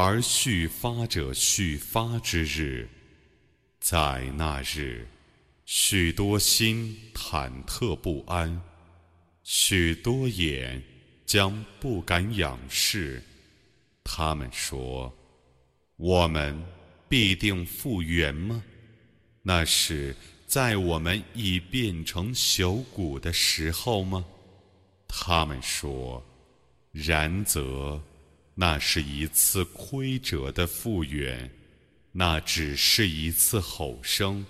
而续发者续发之日，在那日，许多心忐忑不安，许多眼。将不敢仰视。他们说：“我们必定复原吗？那是在我们已变成朽骨的时候吗？”他们说：“然则，那是一次亏折的复原，那只是一次吼声。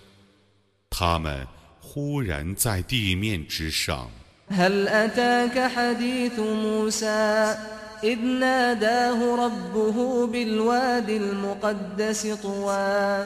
他们忽然在地面之上。” هل أتاك حديث موسى إذ ناداه ربه بالواد المقدس طوى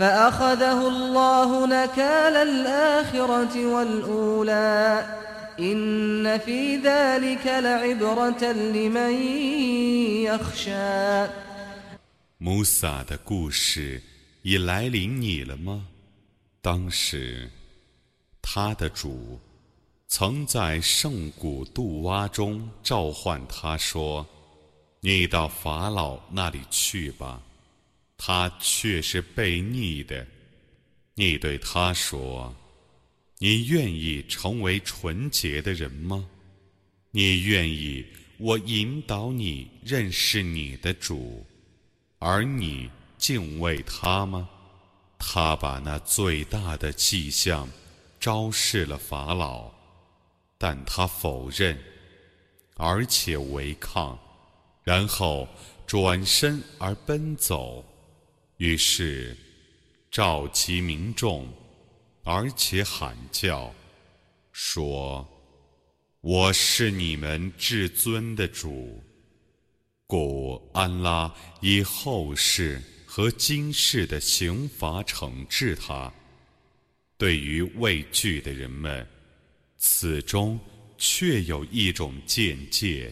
فأخذه الله نكال الآخرة والأولى إن في ذلك لعبرة لمن يخشى 穆萨的故事已来临你了吗？当时，他的主曾在圣古杜洼中召唤他说：“你到法老那里去吧。” 他却是悖逆的。你对他说：“你愿意成为纯洁的人吗？你愿意我引导你认识你的主，而你敬畏他吗？”他把那最大的迹象昭示了法老。但他否认，而且违抗，然后转身而奔走，于是召集民众，而且喊叫，说：“我是你们至尊的主。”故安拉以后世和今世的刑罚惩治他。对于畏惧的人们。此中却有一种见解。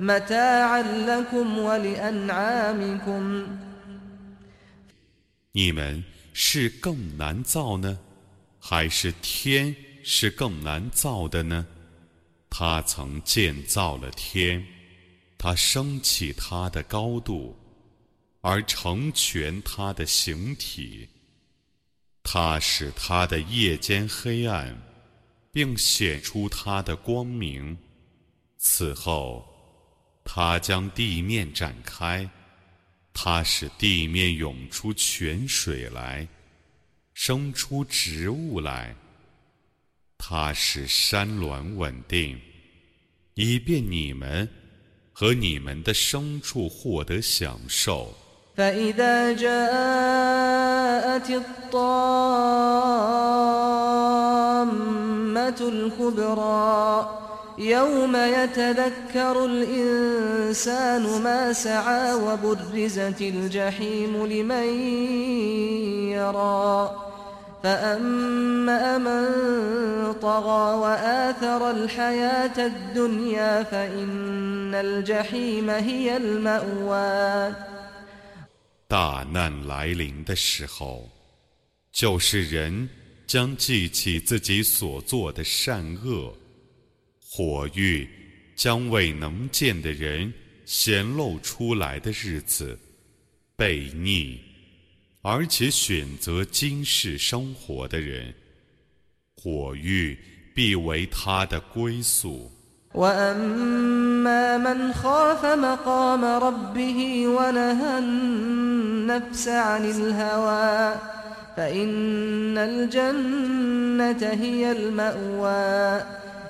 متاعا لكم ولأنعامكم 你们是更难造呢，还是天是更难造的呢？他曾建造了天。他升起他的高度，而成全他的形体。他使他的夜间黑暗，并显出他的光明。此后， 他将地面展开，他使地面涌出泉水来，生出植物来。他使山峦稳定，以便你们和你们的牲畜获得享受。فإذا جاءت الطامة الكبرى يوم يتذكر الإنسان ما سعى وبرزت الجحيم لمن يرى فأما من طغى وآثر الحياة الدنيا فإن الجحيم هي المأوى 大难来临的时候，就是人将记起自己所做的善恶， 火狱将为能见的人显露出来的日子，悖逆，而且选择今世生活的人，火狱必为他的归宿。وأما من خاف مقام ربه ونهى النفس عن الهوى فإن الجنة هي المأوى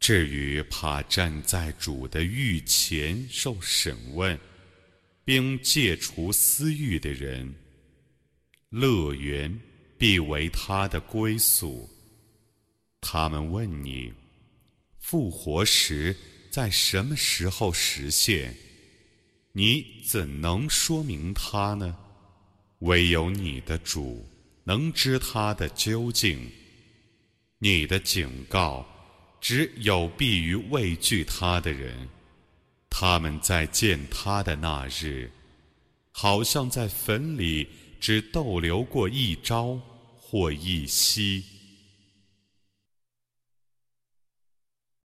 至于怕站在主的御前受审问，并戒除私欲的人，乐园必为他的归宿。他们问你：复活时在什么时候实现？你怎能说明他呢？唯有你的主。能知他的究竟。你的警告只有必于畏惧他的人。他们在见他的那日，好像在坟里只逗留过一朝。或一夕。